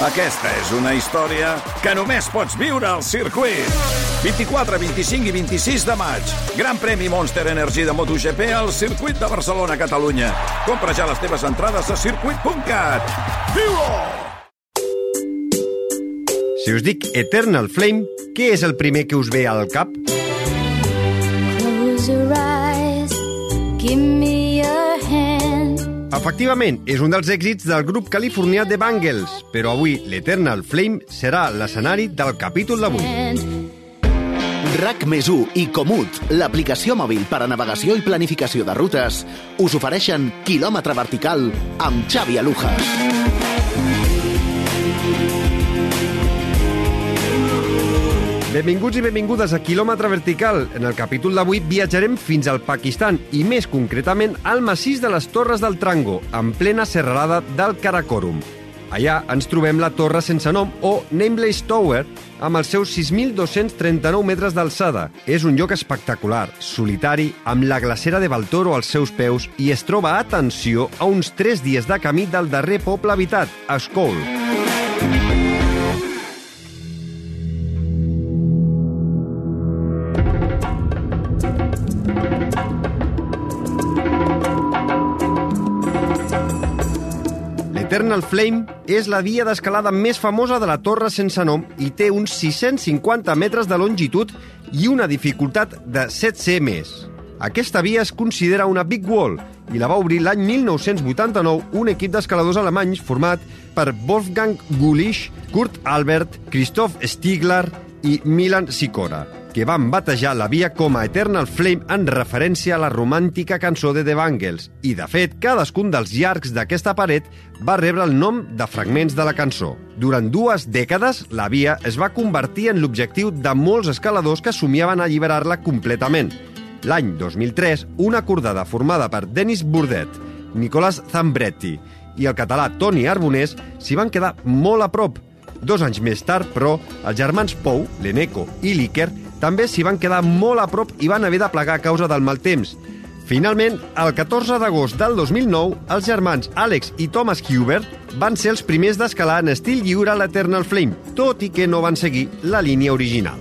Aquesta és una història que només pots viure al circuit. 24, 25 i 26 de maig. Gran premi Monster Energy de MotoGP al circuit de Barcelona, Catalunya. Compra ja les teves entrades a circuit.cat. Viu-ho! Si us dic Eternal Flame, què és el primer que us ve al cap? Close your eyes, give me. Efectivament, és un dels èxits del grup californià The Bangles, però avui l'Eternal Flame serà l'escenari del capítol d'avui. RAC més 1 i Comut, l'aplicació mòbil per a navegació i planificació de rutes, us ofereixen quilòmetre vertical amb Xavi Alujas. Benvinguts i benvingudes a Quilòmetre Vertical. En el capítol d'avui viatjarem fins al Pakistan i més concretament al massís de les Torres del Trango, en plena serralada del Karakorum. Allà ens trobem la torre sense nom o Nameless Tower amb els seus 6.239 metres d'alçada. És un lloc espectacular, solitari, amb la glacera de Baltoro als seus peus i es troba, atenció, a uns 3 dies de camí del darrer poble habitat, Ascol. L'Eternal Flame és la via d'escalada més famosa de la torre sense nom i té uns 650 metres de longitud i una dificultat de 7C més. Aquesta via es considera una Big Wall i la va obrir l'any 1989 un equip d'escaladors alemanys format per Wolfgang Gulisch, Kurt Albert, Christoph Stigler i Milan Sikora, que van batejar la via com a Eternal Flame en referència a la romàntica cançó de The Bangles. I, de fet, cadascun dels llargs d'aquesta paret va rebre el nom de fragments de la cançó. Durant dues dècades, la via es va convertir en l'objectiu de molts escaladors que somiaven alliberar-la completament. L'any 2003, una acordada formada per Denis Burdet, Nicolas Zambretti i el català Toni Arbonés s'hi van quedar molt a prop. Dos anys més tard, però, els germans Pou, l'Eneco i l'Iker també s'hi van quedar molt a prop i van haver de plegar a causa del mal temps. Finalment, el 14 d'agost del 2009, els germans Alex i Thomas Hubert van ser els primers d'escalar en estil lliure l'Eternal Flame, tot i que no van seguir la línia original.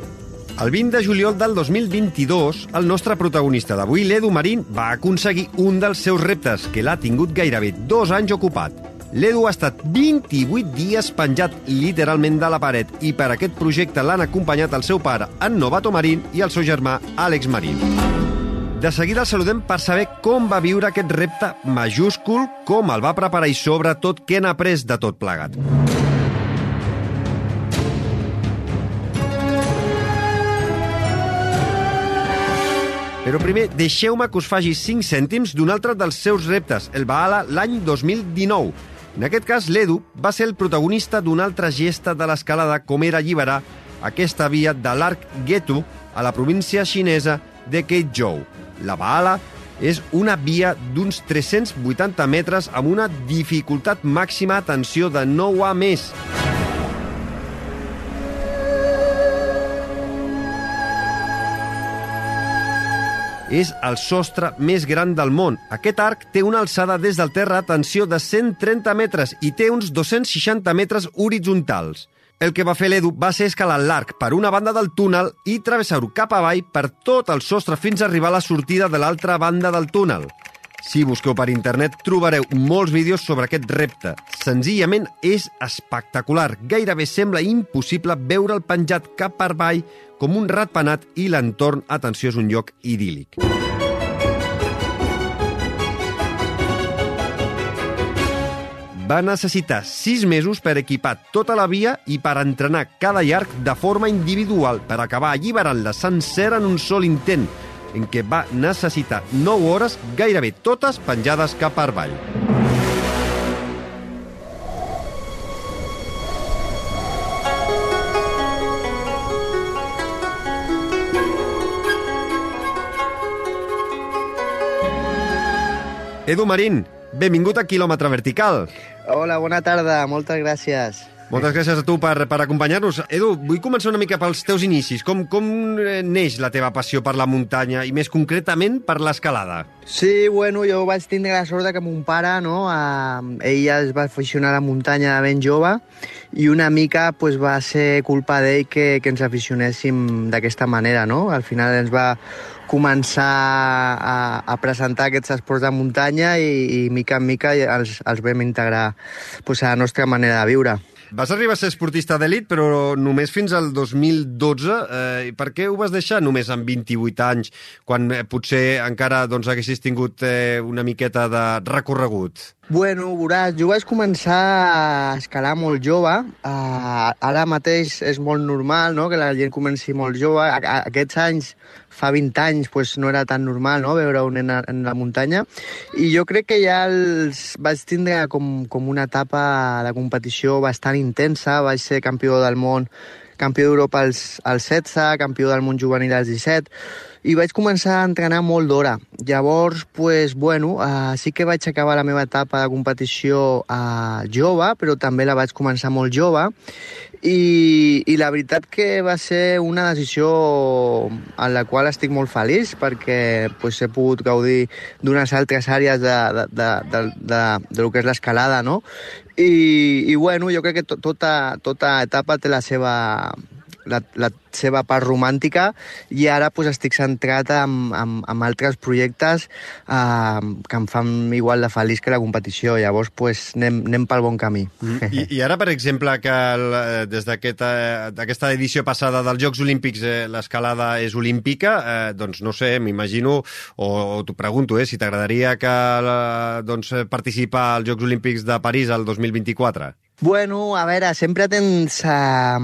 El 20 de juliol del 2022, el nostre protagonista d'avui, l'Edu Marín, va aconseguir un dels seus reptes, que l'ha tingut gairebé dos anys ocupat. L'Edu ha estat 28 dies penjat literalment de la paret i per aquest projecte l'han acompanyat el seu pare, en Novato Marín, i el seu germà, Àlex Marín. De seguida el saludem per saber com va viure aquest repte majúscul, com el va preparar i sobretot què n'ha après de tot plegat. Però primer, deixeu-me que us faci 5 cèntims d'un altre dels seus reptes, el Baala, l'any 2019. En aquest cas, l'Edu va ser el protagonista d'una altra gesta de l'escalada com era alliberar aquesta via de l'arc Getu a la província xinesa de Keizhou. La Baala és una via d'uns 380 metres amb una dificultat màxima, atenció, de 9A més. És el sostre més gran del món. Aquest arc té una alçada des del terra, atenció, de 130 metres i té uns 260 metres horitzontals. El que va fer l'Edu va ser escalar l'arc per una banda del túnel i travessar-ho cap avall per tot el sostre fins a arribar a la sortida de l'altra banda del túnel. Si busqueu per internet trobareu molts vídeos sobre aquest repte. Senzillament és espectacular. Gairebé sembla impossible veure'l penjat cap per avall com un ratpenat i l'entorn, atenció, és un lloc idíl·lic. Va necessitar sis mesos per equipar tota la via i per entrenar cada llarg de forma individual per acabar alliberant-la sencera en un sol intent, en què va necessitar 9 hores, gairebé totes penjades cap avall. Edu Marín, benvingut a Quilòmetre Vertical. Hola, bona tarda, moltes gràcies. Moltes gràcies a tu per, per acompanyar-nos. Edu, vull començar una mica pels teus inicis. Com, com eh, neix la teva passió per la muntanya i més concretament per l'escalada? Sí, bueno, jo vaig tindre la sort que mon pare, no, eh, ell ja es va aficionar a la muntanya de ben jove i una mica pues, va ser culpa d'ell que, que ens aficionéssim d'aquesta manera, no? Al final ens va començar a, a presentar aquests esports de muntanya i, i mica en mica els, els vam integrar pues, a la nostra manera de viure. Vas arribar a ser esportista d'elit, però només fins al 2012. Eh, per què ho vas deixar només amb 28 anys, quan eh, potser encara doncs, haguessis tingut eh, una miqueta de recorregut? Bueno, veuràs, jo vaig començar a escalar molt jove. Uh, ara mateix és molt normal no? que la gent comenci molt jove. A, a, aquests anys, fa 20 anys, pues, no era tan normal no? veure un nen en la muntanya. I jo crec que ja els vaig tindre com, com una etapa de competició bastant intensa. Vaig ser campió del món campió d'Europa als, als 16, campió del món juvenil als 17, i vaig començar a entrenar molt d'hora. Llavors, pues, bueno, uh, sí que vaig acabar la meva etapa de competició uh, jove, però també la vaig començar molt jove, i, i la veritat que va ser una decisió en la qual estic molt feliç perquè pues, he pogut gaudir d'unes altres àrees de, de, de, de, de, de lo que és l'escalada, no? I, I bueno, jo crec que to, tota, tota etapa té la seva, la, la seva part romàntica i ara pues, estic centrat en, en, en altres projectes eh, que em fan igual de feliç que la competició. Llavors pues, anem, anem pel bon camí. Mm. I, I ara, per exemple, que el, eh, des d'aquesta aquest, edició passada dels Jocs Olímpics eh, l'escalada és olímpica, eh, doncs no sé, m'imagino, o, o t'ho pregunto, eh, si t'agradaria que eh, doncs, participar als Jocs Olímpics de París el 2024? Bueno, a veure, sempre tens uh,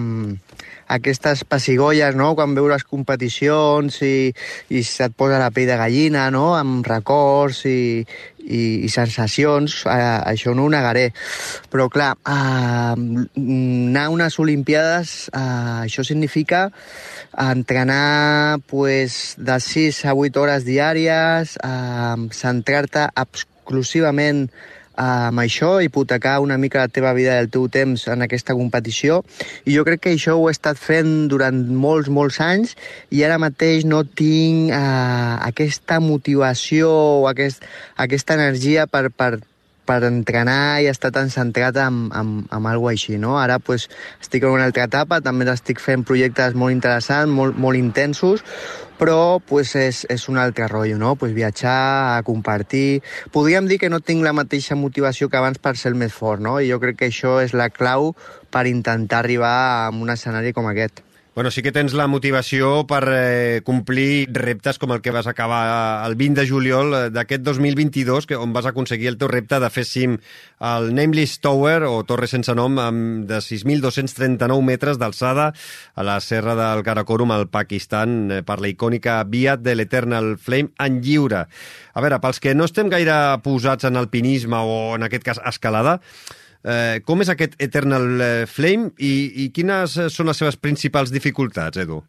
aquestes pessigolles, no?, quan veus competicions i, i se't posa la pell de gallina, no?, amb records i, i, i sensacions, uh, això no ho negaré. Però, clar, uh, anar a unes Olimpiades, uh, això significa entrenar pues, de 6 a 8 hores diàries, uh, centrar-te exclusivament amb això, hipotecar una mica la teva vida i el teu temps en aquesta competició. I jo crec que això ho he estat fent durant molts, molts anys i ara mateix no tinc eh, aquesta motivació o aquest, aquesta energia per, per, per entrenar i estar tan centrat en, en, en alguna així, no? Ara pues, estic en una altra etapa, també estic fent projectes molt interessants, molt, molt intensos, però pues, és, és un altre rotllo, no? Pues, viatjar, a compartir... Podríem dir que no tinc la mateixa motivació que abans per ser el més fort, no? I jo crec que això és la clau per intentar arribar a un escenari com aquest. Bueno, sí que tens la motivació per eh, complir reptes com el que vas acabar el 20 de juliol eh, d'aquest 2022, que, on vas aconseguir el teu repte de fer cim al Nameless Tower, o torre sense nom, amb de 6.239 metres d'alçada a la serra del Karakorum, al Pakistan, eh, per la icònica via de l'Eternal Flame en lliure. A veure, pels que no estem gaire posats en alpinisme o, en aquest cas, escalada, Eh, com és aquest Eternal eh, Flame i, i quines eh, són les seves principals dificultats, Edu?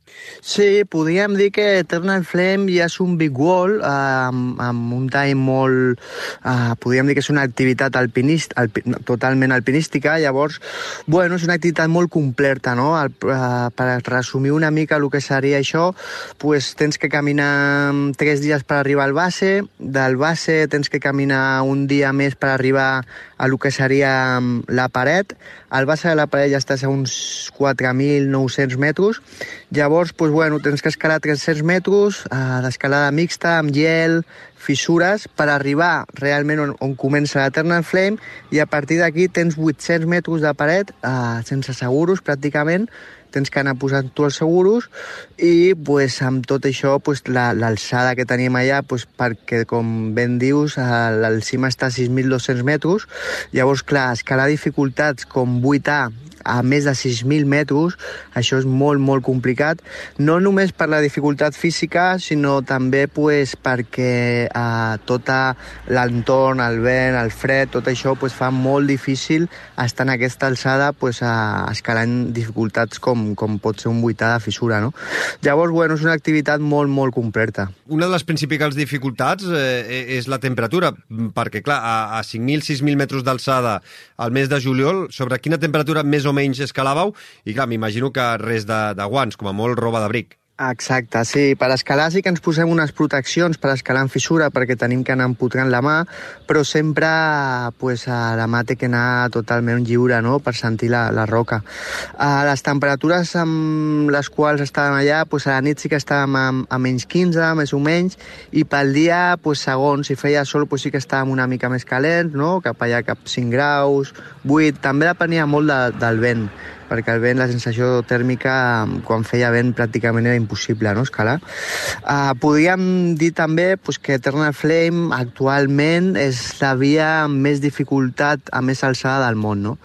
Sí, podríem dir que Eternal Flame ja és un big wall eh, amb, amb un time molt... Eh, podríem dir que és una activitat alpinista, alpi, totalment alpinística, llavors, bueno, és una activitat molt completa, no? El, eh, per resumir una mica el que seria això, pues, tens que caminar tres dies per arribar al base, del base tens que caminar un dia més per arribar a lo que seria la paret. El base de la paret ja està a uns 4.900 metres. Llavors, pues, bueno, tens que escalar 300 metres eh, d'escalada mixta, amb gel, fissures, per arribar realment on, on comença l'Eternal Flame i a partir d'aquí tens 800 metres de paret eh, sense seguros pràcticament tens que anar posant tu els seguros i pues, amb tot això pues, l'alçada la, que tenim allà pues, perquè com ben dius el cim està a 6.200 metres. Llavors clar, escalar dificultats com 8A a més de 6.000 metres, això és molt, molt complicat, no només per la dificultat física, sinó també pues, perquè eh, tot l'entorn, el vent, el fred, tot això pues, fa molt difícil estar en aquesta alçada pues, a, escalant dificultats com, com pot ser un vuità de fissura. No? Llavors, bueno, és una activitat molt, molt completa. Una de les principals dificultats eh, és la temperatura, perquè, clar, a, a 5.000-6.000 metres d'alçada al mes de juliol, sobre quina temperatura més o menys escalàveu, i clar, m'imagino que res de, de guants, com a molt roba d'abric. Exacte, sí. Per escalar sí que ens posem unes proteccions per escalar en fissura perquè tenim que anar empotrant la mà, però sempre pues, la mà té que anar totalment lliure no? per sentir la, la roca. A les temperatures amb les quals estàvem allà, pues, a la nit sí que estàvem a, a menys 15, més o menys, i pel dia, pues, segons si feia sol, pues, sí que estàvem una mica més calents, no? cap allà cap 5 graus, 8, també depenia molt de, del vent perquè el vent, la sensació tèrmica, quan feia vent, pràcticament era impossible no, escalar. Uh, podríem dir també pues, que Eternal Flame actualment és la via amb més dificultat, a més alçada del món. No?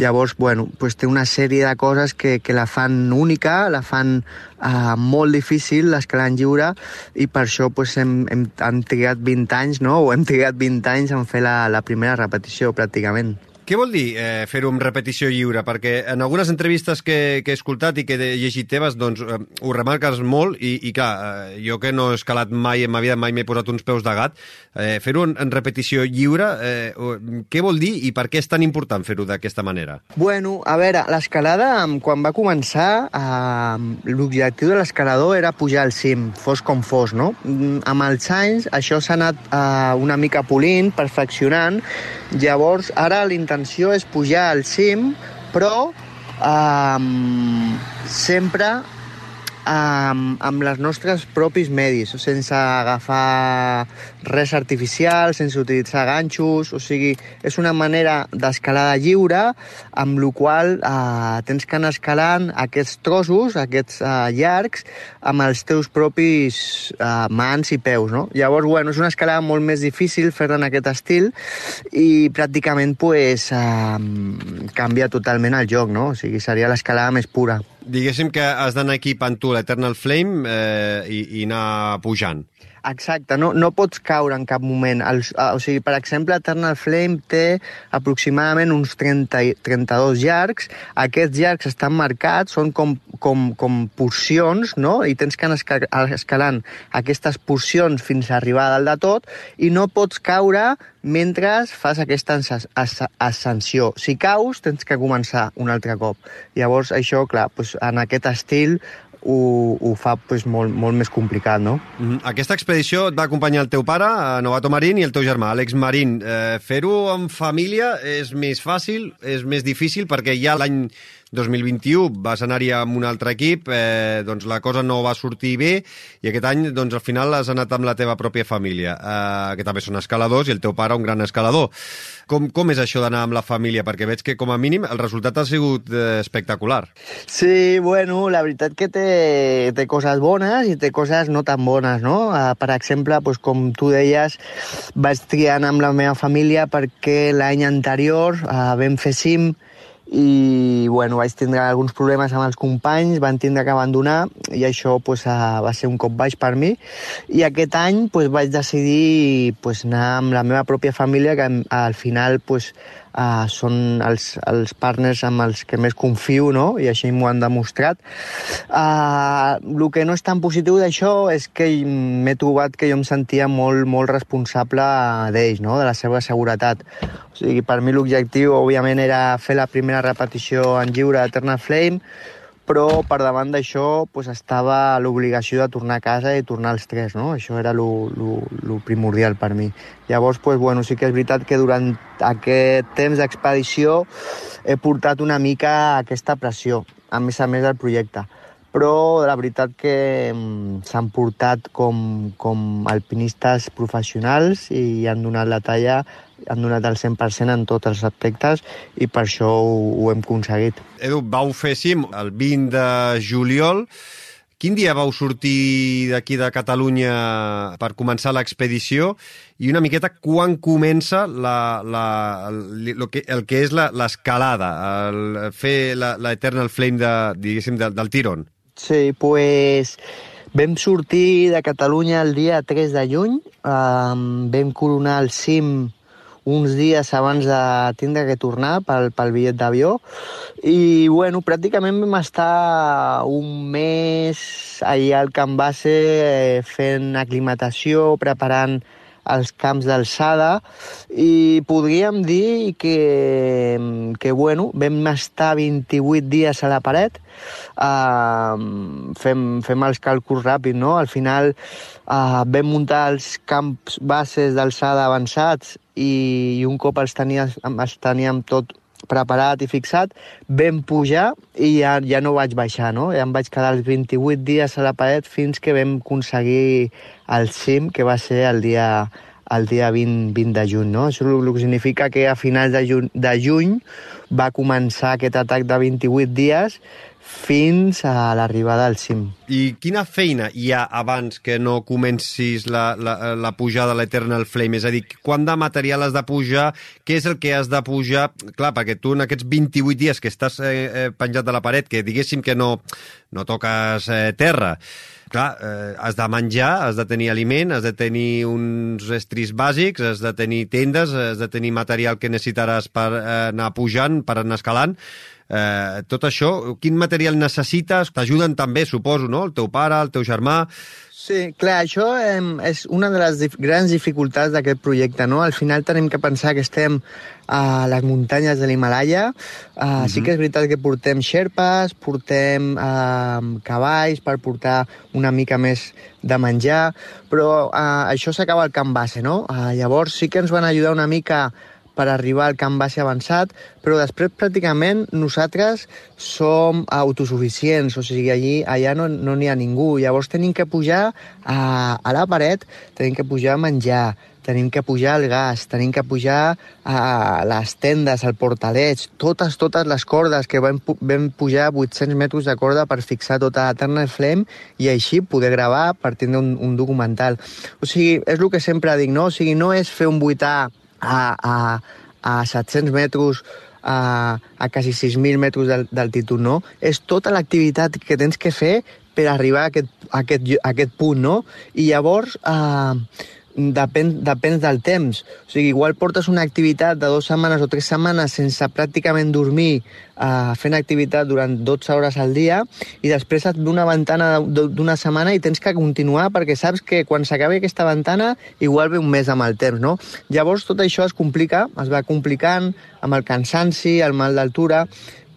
Llavors, bueno, pues, té una sèrie de coses que, que la fan única, la fan uh, molt difícil l'escalar en lliure i per això pues, hem, hem, hem trigat 20 anys, no? o hem trigat 20 anys en fer la, la primera repetició, pràcticament. Què vol dir eh, fer-ho amb repetició lliure? Perquè en algunes entrevistes que, que he escoltat i que he llegit teves, doncs eh, ho remarques molt i, i clar, eh, jo que no he escalat mai en ma vida, mai m'he posat uns peus de gat, eh, fer-ho en, en repetició lliure, eh, què vol dir i per què és tan important fer-ho d'aquesta manera? Bueno, a veure, l'escalada, quan va començar, eh, l'objectiu de l'escalador era pujar al cim, fos com fos, no? Mm, amb els anys això s'ha anat eh, una mica polint, perfeccionant, llavors ara l'intentem intenció és pujar al cim, però um, sempre amb, amb les nostres propis medis, sense agafar res artificial, sense utilitzar ganxos, o sigui, és una manera d'escalada lliure, amb la qual eh, tens que anar escalant aquests trossos, aquests eh, llargs, amb els teus propis eh, mans i peus, no? Llavors, bueno, és una escalada molt més difícil fer-la en aquest estil i pràcticament pues, eh, canvia totalment el joc, no? O sigui, seria l'escalada més pura diguéssim que has d'anar equipant tu l'Eternal Flame eh, i, i anar pujant. Exacte, no, no pots caure en cap moment. El, o sigui, per exemple, Eternal Flame té aproximadament uns 30, 32 llargs. Aquests llargs estan marcats, són com, com, com porcions, no? I tens que anar escalant aquestes porcions fins a arribar a dalt de tot i no pots caure mentre fas aquesta ascensió. Si caus, tens que començar un altre cop. Llavors, això, clar, doncs, en aquest estil ho, ho fa pues, molt, molt més complicat, no? Mm -hmm. Aquesta expedició et va acompanyar el teu pare, a Novato Marín, i el teu germà, Àlex Marín. Eh, Fer-ho en família és més fàcil, és més difícil, perquè ja l'any 2021 vas anar-hi amb un altre equip, eh, doncs la cosa no va sortir bé i aquest any doncs, al final has anat amb la teva pròpia família, eh, que també són escaladors i el teu pare un gran escalador. Com, com és això d'anar amb la família? Perquè veig que com a mínim el resultat ha sigut eh, espectacular. Sí, bueno, la veritat que té, té coses bones i té coses no tan bones, no? Uh, per exemple, pues, com tu deies, vaig triar amb la meva família perquè l'any anterior uh, vam fer cim i bueno, vaig tindre alguns problemes amb els companys, van tindre que abandonar i això pues, uh, va ser un cop baix per mi. I aquest any pues, vaig decidir pues, anar amb la meva pròpia família que al final pues, uh, són els, els partners amb els que més confio, no? I així m'ho han demostrat. Uh, el que no és tan positiu d'això és que m'he trobat que jo em sentia molt, molt responsable d'ells, no? De la seva seguretat. O sigui, per mi l'objectiu, òbviament, era fer la primera repetició en lliure d'Eternal Flame, però per davant d'això pues, estava l'obligació de tornar a casa i tornar als tres, no? Això era el primordial per mi. Llavors, pues, bueno, sí que és veritat que durant aquest temps d'expedició he portat una mica aquesta pressió, a més a més del projecte però la veritat que mm, s'han portat com, com alpinistes professionals i han donat la talla, han donat el 100% en tots els aspectes i per això ho, ho hem aconseguit. Edu, vau fer cim el 20 de juliol. Quin dia vau sortir d'aquí de Catalunya per començar l'expedició i una miqueta quan comença la, la, el, el, que, el que és l'escalada, fer l'Eternal Flame de, diguéssim, del, del Tiron? Sí, pues vam sortir de Catalunya el dia 3 de juny, um, vam coronar el cim uns dies abans de tindre que tornar pel, pel bitllet d'avió. I bueno, pràcticament vam estar un mes allà al Camp Base eh, fent aclimatació, preparant als camps d'alçada i podríem dir que, que bueno, vam estar 28 dies a la paret, uh, fem, fem els càlculs ràpids, no? Al final uh, vam muntar els camps bases d'alçada avançats i, i un cop els, tenia, els teníem tot preparat i fixat, vam pujar i ja, ja no vaig baixar, no? Ja em vaig quedar els 28 dies a la paret fins que vam aconseguir el cim, que va ser el dia, el dia 20, 20 de juny, no? Això el que significa que a finals de juny, de juny va començar aquest atac de 28 dies fins a l'arribada al cim. I quina feina hi ha abans que no comencis la, la, la pujada de l'Eternal Flame? És a dir, quant de material has de pujar? Què és el que has de pujar? Clar, perquè tu en aquests 28 dies que estàs eh, eh, penjat de la paret, que diguéssim que no, no toques eh, terra, clar, eh, has de menjar, has de tenir aliment, has de tenir uns estris bàsics, has de tenir tendes, has de tenir material que necessitaràs per eh, anar pujant, per anar escalant. Eh, tot això, quin material necessites? T'ajuden també, suposo, no? El teu pare, el teu germà... Sí, clar, això eh, és una de les dif grans dificultats d'aquest projecte, no? Al final tenim que pensar que estem a les muntanyes de l'Himalaya. Uh, mm -hmm. Sí que és veritat que portem xerpes, portem uh, cavalls per portar una mica més de menjar, però uh, això s'acaba al camp base, no? Uh, llavors sí que ens van ajudar una mica per arribar al camp base avançat, però després pràcticament nosaltres som autosuficients, o sigui, allí, allà no n'hi no ha ningú. Llavors tenim que pujar a, a la paret, tenim que pujar a menjar, tenim que pujar el gas, tenim que pujar a les tendes, al portaleig, totes, totes les cordes, que vam, vam pujar 800 metres de corda per fixar tota l'Eternal Flame i així poder gravar per tindre un, un documental. O sigui, és el que sempre dic, no? O sigui, no és fer un buità a, a, a 700 metres, a, a quasi 6.000 metres d'altitud, no? És tota l'activitat que tens que fer per arribar a aquest, a aquest, a aquest punt, no? I llavors, eh, depèn, depèn del temps. O sigui, igual portes una activitat de dues setmanes o tres setmanes sense pràcticament dormir, eh, fent activitat durant 12 hores al dia, i després et ve una ventana d'una setmana i tens que continuar perquè saps que quan s'acabi aquesta ventana igual ve un mes amb el temps, no? Llavors tot això es complica, es va complicant amb el cansanci, el mal d'altura,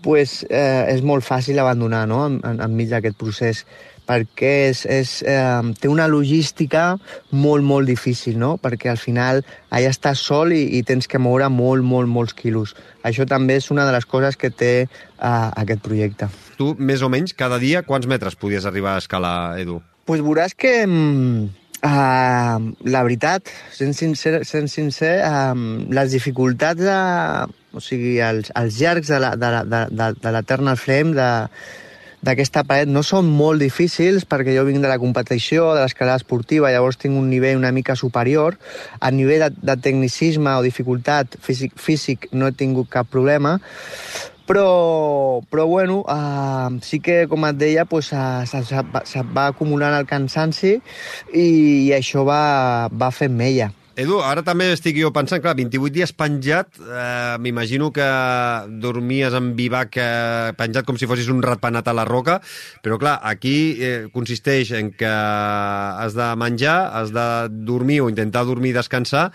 pues, eh, és molt fàcil abandonar no? en, en, enmig d'aquest procés perquè és, és, eh, té una logística molt, molt difícil, no? perquè al final allà estàs sol i, i tens que moure molt, molt, molts quilos. Això també és una de les coses que té eh, aquest projecte. Tu, més o menys, cada dia, quants metres podies arribar a escalar, Edu? Doncs pues veuràs que... Uh, la veritat, sent sincer, sent sincer uh, les dificultats de, o sigui, els, els llargs de la, de, de, de, de l'Eternal Flame, de, d'aquesta paret no són molt difícils perquè jo vinc de la competició, de l'escalada esportiva, llavors tinc un nivell una mica superior. A nivell de, de tecnicisme o dificultat físic, físic no he tingut cap problema, però, però bueno, uh, sí que, com et deia, pues, uh, se, se, se va acumulant el cansanci i, i això va, va fent mella. Edu, ara també estic jo pensant, clar, 28 dies penjat, eh, m'imagino que dormies en vivac eh, penjat com si fossis un ratpenat a la roca, però clar, aquí eh, consisteix en que has de menjar, has de dormir o intentar dormir i descansar,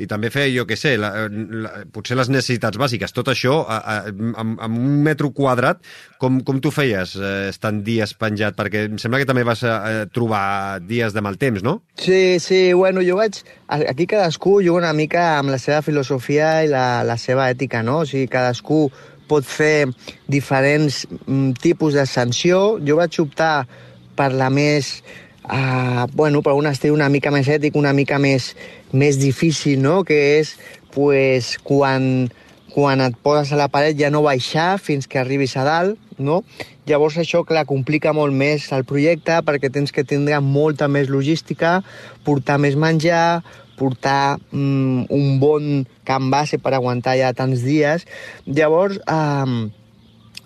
i també fer, jo què sé, la, la, potser les necessitats bàsiques. Tot això, a, a, amb, amb un metro quadrat, com, com tu feies eh, estant dies penjat? Perquè em sembla que també vas a trobar dies de mal temps, no? Sí, sí, bueno, jo vaig... Aquí cadascú juga una mica amb la seva filosofia i la, la seva ètica, no? O sigui, cadascú pot fer diferents mm, tipus de sanció. Jo vaig optar per la més uh, bueno, per un estil una mica més ètic, una mica més, més difícil, no? que és pues, quan, quan et poses a la paret ja no baixar fins que arribis a dalt, no? Llavors això, clar, complica molt més el projecte perquè tens que tindre molta més logística, portar més menjar, portar mm, un bon camp base per aguantar ja tants dies. Llavors, eh,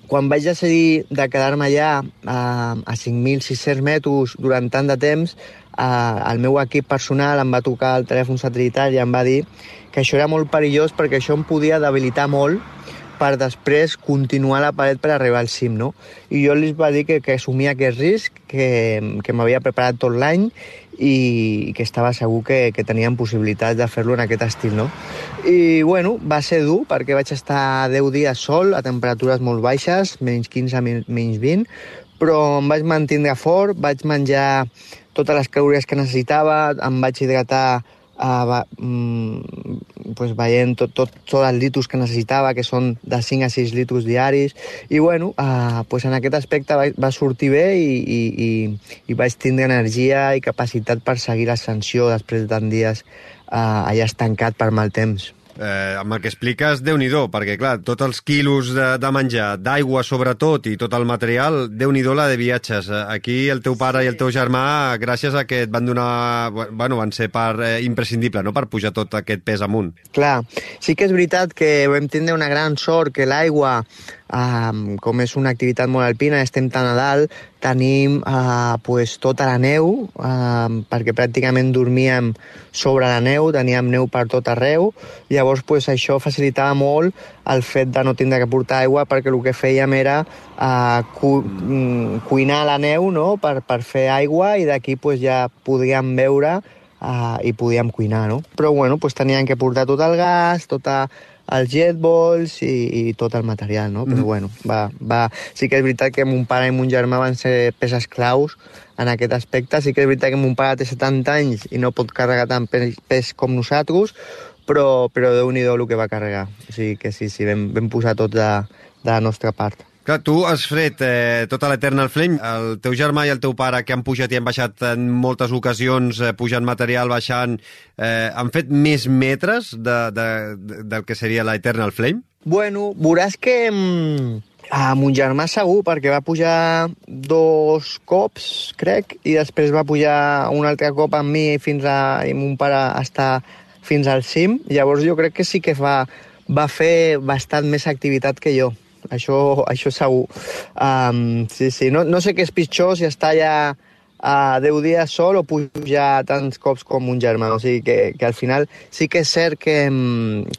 quan vaig decidir de quedar-me allà a, a 5.600 metres durant tant de temps, eh, el meu equip personal em va tocar el telèfon satelital i em va dir que això era molt perillós perquè això em podia debilitar molt per després continuar la paret per arribar al cim, no? I jo els va dir que, que assumia aquest risc, que, que m'havia preparat tot l'any i que estava segur que, que tenien possibilitats de fer-lo en aquest estil, no? I, bueno, va ser dur perquè vaig estar 10 dies sol a temperatures molt baixes, menys 15, menys 20, però em vaig mantindre fort, vaig menjar totes les calories que necessitava, em vaig hidratar uh, va, mm, pues veient tot, tot, tots els litros que necessitava, que són de 5 a 6 litros diaris, i bueno, uh, pues en aquest aspecte va, va sortir bé i, i, i, i vaig tindre energia i capacitat per seguir l'ascensió després de tants dies uh, allà estancat per mal temps. Eh, amb el que expliques, déu nhi perquè, clar, tots els quilos de, de menjar, d'aigua sobretot, i tot el material, déu nhi la de viatges. Eh, aquí el teu pare i el teu germà, gràcies a que et van donar... Bueno, van ser part eh, imprescindible, no?, per pujar tot aquest pes amunt. Clar, sí que és veritat que vam tindre una gran sort que l'aigua Um, com és una activitat molt alpina, estem tan a dalt, tenim uh, pues, tota la neu, uh, perquè pràcticament dormíem sobre la neu, teníem neu per tot arreu, llavors pues, això facilitava molt el fet de no tindre que portar aigua perquè el que fèiem era uh, cu mm, cuinar la neu no? per, per fer aigua i d'aquí pues, ja podíem veure uh, i podíem cuinar, no? Però bueno, pues, teníem que portar tot el gas, tota els jetballs i, i tot el material, no? Però mm. bueno, va, va... sí que és veritat que mon pare i mon germà van ser peces claus en aquest aspecte. Sí que és veritat que mon pare té 70 anys i no pot carregar tant pes, pes com nosaltres, però, però déu-n'hi-do el que va carregar. O sigui que sí, sí, vam, vam posar tot de, de la nostra part. Clar, tu has fred eh, tota l'Eternal Flame. El teu germà i el teu pare, que han pujat i han baixat en moltes ocasions, eh, pujant material, baixant, eh, han fet més metres de, de, de, del que seria l'Eternal Flame? Bueno, veuràs que... Mm, a mon germà segur, perquè va pujar dos cops, crec, i després va pujar un altre cop amb mi fins a... i mon pare estar fins al cim. Llavors jo crec que sí que va, va fer bastant més activitat que jo això, això segur. Um, sí, sí, no, no sé què és pitjor, si està ja a 10 dies sol o pujar tants cops com un germà. O sigui que, que al final sí que és cert que,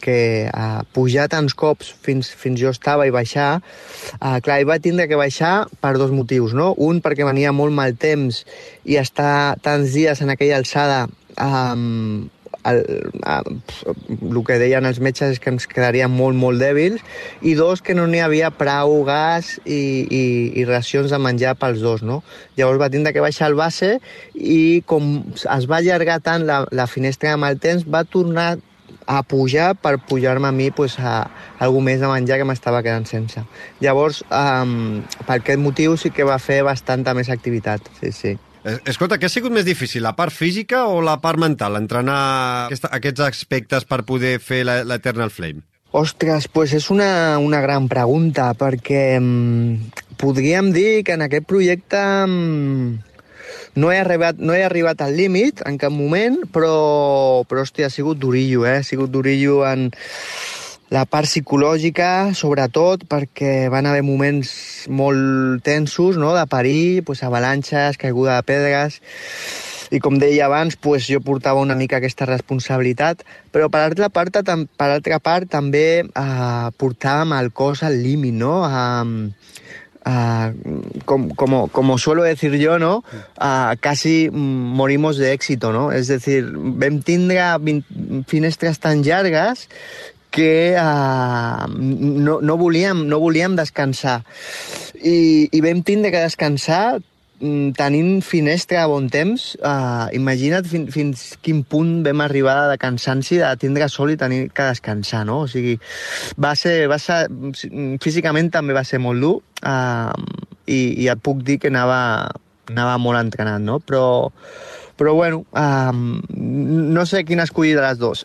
que uh, pujar tants cops fins, fins jo estava i baixar, uh, clar, hi va tindre que baixar per dos motius, no? Un, perquè venia molt mal temps i estar tants dies en aquella alçada um, el, el que deien els metges és que ens quedaríem molt, molt dèbils, i dos, que no n'hi havia prou gas i, i, i racions de menjar pels dos, no? Llavors va tindre que baixar el base i com es va allargar tant la, la finestra amb el temps, va tornar a pujar per pujar-me a mi pues, a, a algú més de menjar que m'estava quedant sense. Llavors, um, per aquest motiu sí que va fer bastanta més activitat, sí, sí. Eh, escolta, què ha sigut més difícil, la part física o la part mental, entrenar aquesta, aquests aspectes per poder fer l'Eternal Flame? Ostres, pues és una, una gran pregunta, perquè um, podríem dir que en aquest projecte um, no he arribat, no he arribat al límit en cap moment, però, però hòstia, ha sigut durillo, eh? Ha sigut durillo en la part psicològica, sobretot, perquè van haver moments molt tensos, no?, de parir, pues, avalanxes, caiguda de pedres, i com deia abans, pues, jo portava una mica aquesta responsabilitat, però per altra part, per altra part també eh, portàvem el cos al límit, no? Eh, Uh, com, como, como suelo decir yo, ¿no? Uh, casi morimos de éxito, ¿no? Es decir, vam tindre finestres tan llargues que uh, no, no, volíem, no volíem descansar. I, I vam tindre que descansar mm, tenint finestra a bon temps, uh, imagina't fin, fins quin punt vam arribar de cansanci de tindre sol i tenir que descansar, no? O sigui, va ser, va ser, físicament també va ser molt dur uh, i, i et puc dir que anava, anava molt entrenat, no? Però, però bueno, um, no sé quina escollir de les dues.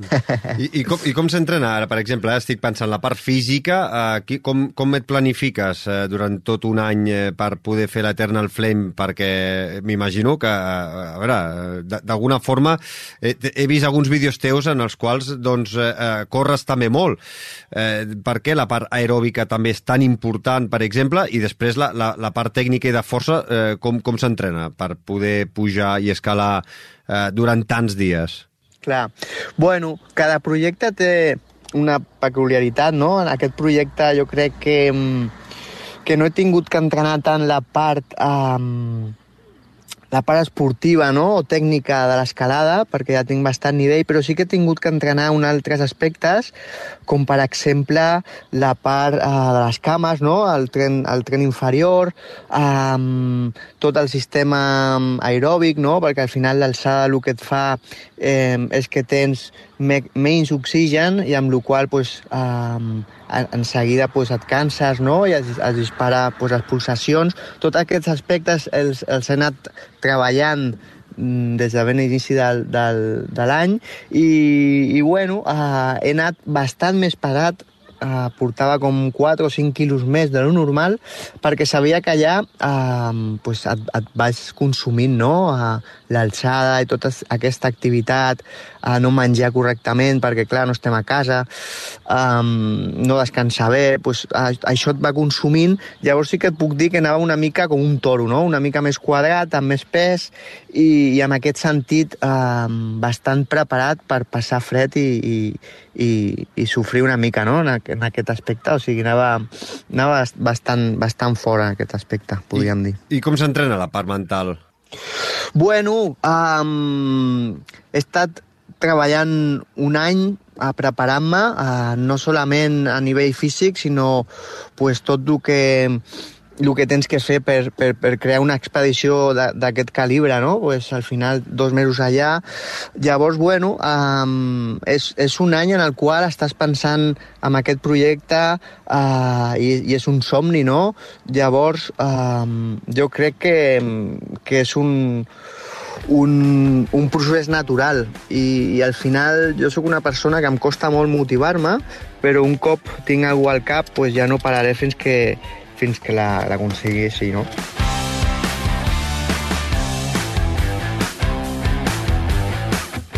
I, i com, i com s'entrena ara, per exemple? Estic pensant la part física, uh, qui, com, com et planifiques uh, durant tot un any uh, per poder fer l'Eternal Flame? Perquè m'imagino que, uh, a veure, d'alguna forma he, he vist alguns vídeos teus en els quals doncs, uh, corres també molt. Uh, per què la part aeròbica també és tan important, per exemple, i després la, la, la part tècnica i de força, uh, com, com s'entrena per poder pujar i escalar eh, durant tants dies? Clar. Bueno, cada projecte té una peculiaritat, no? En aquest projecte jo crec que, mm, que no he tingut que entrenar tant la part... Um, la part esportiva no? o tècnica de l'escalada, perquè ja tinc bastant nivell, però sí que he tingut que entrenar en altres aspectes, com per exemple la part eh, de les cames, no? el, tren, el tren inferior, eh, tot el sistema aeròbic, no? perquè al final l'alçada el que et fa eh, és que tens me menys oxigen i amb la qual pues, eh, en seguida pues, et canses no? i es, es dispara pues, les pulsacions. Tots aquests aspectes els, els he anat treballant mm, des de ben inici del, del, de l'any i, i bueno, eh, he anat bastant més parat eh, portava com 4 o 5 quilos més de lo normal perquè sabia que allà eh, pues et, et vas consumint no? eh, l'alçada i tota aquesta activitat, eh, no menjar correctament perquè, clar, no estem a casa, eh, no descansar bé, pues, això et va consumint. Llavors sí que et puc dir que anava una mica com un toro, no? una mica més quadrat, amb més pes i, i en aquest sentit eh, bastant preparat per passar fred i, i, i, i sofrir una mica no? en, en aquest aspecte. O sigui, anava, anava bastant, bastant fora en aquest aspecte, podríem I, dir. I com s'entrena la part mental? Bueno, um, he estat treballant un any a preparant-me, uh, no solament a nivell físic, sinó pues, tot el que el que tens que fer per, per, per crear una expedició d'aquest calibre, no? Pues, al final, dos mesos allà. Llavors, bueno, um, és, és un any en el qual estàs pensant en aquest projecte uh, i, i és un somni, no? Llavors, um, jo crec que, que és un, un, un procés natural i, i al final jo sóc una persona que em costa molt motivar-me però un cop tinc alguna al cap pues ja no pararé fins que, fins que l'aconsegueixi, no?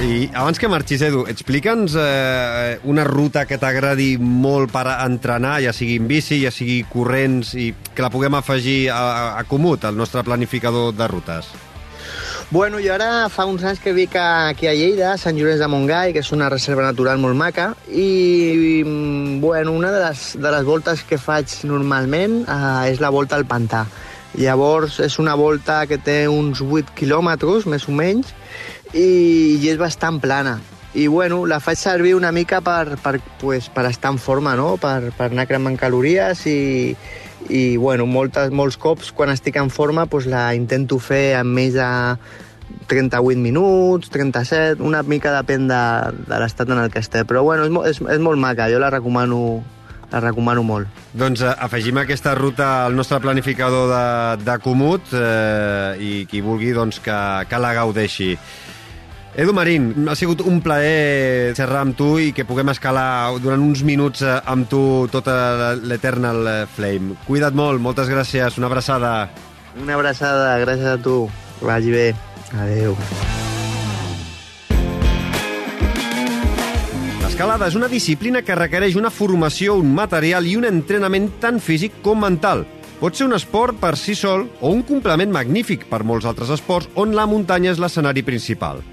I abans que marxis, Edu, explica'ns eh, una ruta que t'agradi molt per entrenar, ja sigui en bici, ja sigui corrents, i que la puguem afegir a, a Comut, al nostre planificador de rutes. Bueno, jo ara fa uns anys que vic aquí a Lleida, a Sant Llorenç de Montgai, que és una reserva natural molt maca, i, bueno, una de les, de les voltes que faig normalment eh, és la volta al pantà. Llavors, és una volta que té uns 8 quilòmetres, més o menys, i, i és bastant plana. I bueno, la faig servir una mica per, per, pues, per estar en forma, no? per, per anar cremant calories i, i bueno, moltes, molts cops quan estic en forma pues, la intento fer en més de 38 minuts, 37, una mica depèn de, de l'estat en el que esté. Però bueno, és, és, és molt maca, jo la recomano, la recomano molt. Doncs eh, afegim aquesta ruta al nostre planificador de, de Comut eh, i qui vulgui doncs, que, que la gaudeixi. Edu Marín, ha sigut un plaer xerrar amb tu i que puguem escalar durant uns minuts eh, amb tu tota l'Eternal Flame. Cuida't molt, moltes gràcies, una abraçada. Una abraçada, gràcies a tu. Que vagi bé. Adéu. L'escalada és una disciplina que requereix una formació, un material i un entrenament tant físic com mental. Pot ser un esport per si sol o un complement magnífic per molts altres esports on la muntanya és l'escenari principal.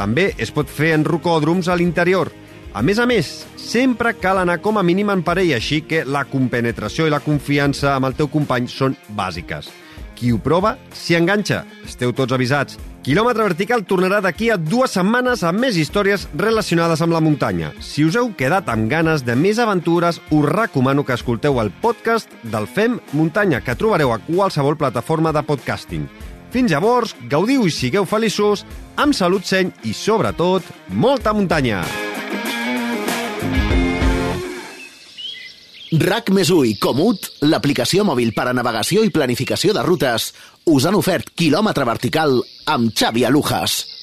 També es pot fer en rocòdroms a l'interior. A més a més, sempre cal anar com a mínim en parella, així que la compenetració i la confiança amb el teu company són bàsiques. Qui ho prova, s'hi enganxa. Esteu tots avisats. Quilòmetre Vertical tornarà d'aquí a dues setmanes amb més històries relacionades amb la muntanya. Si us heu quedat amb ganes de més aventures, us recomano que escolteu el podcast del FEM Muntanya, que trobareu a qualsevol plataforma de podcasting. Fins llavors, gaudiu i sigueu feliços, amb salut seny i, sobretot, molta muntanya! RAC més i Comut, l'aplicació mòbil per a navegació i planificació de rutes, us han ofert quilòmetre vertical amb Xavi Alujas.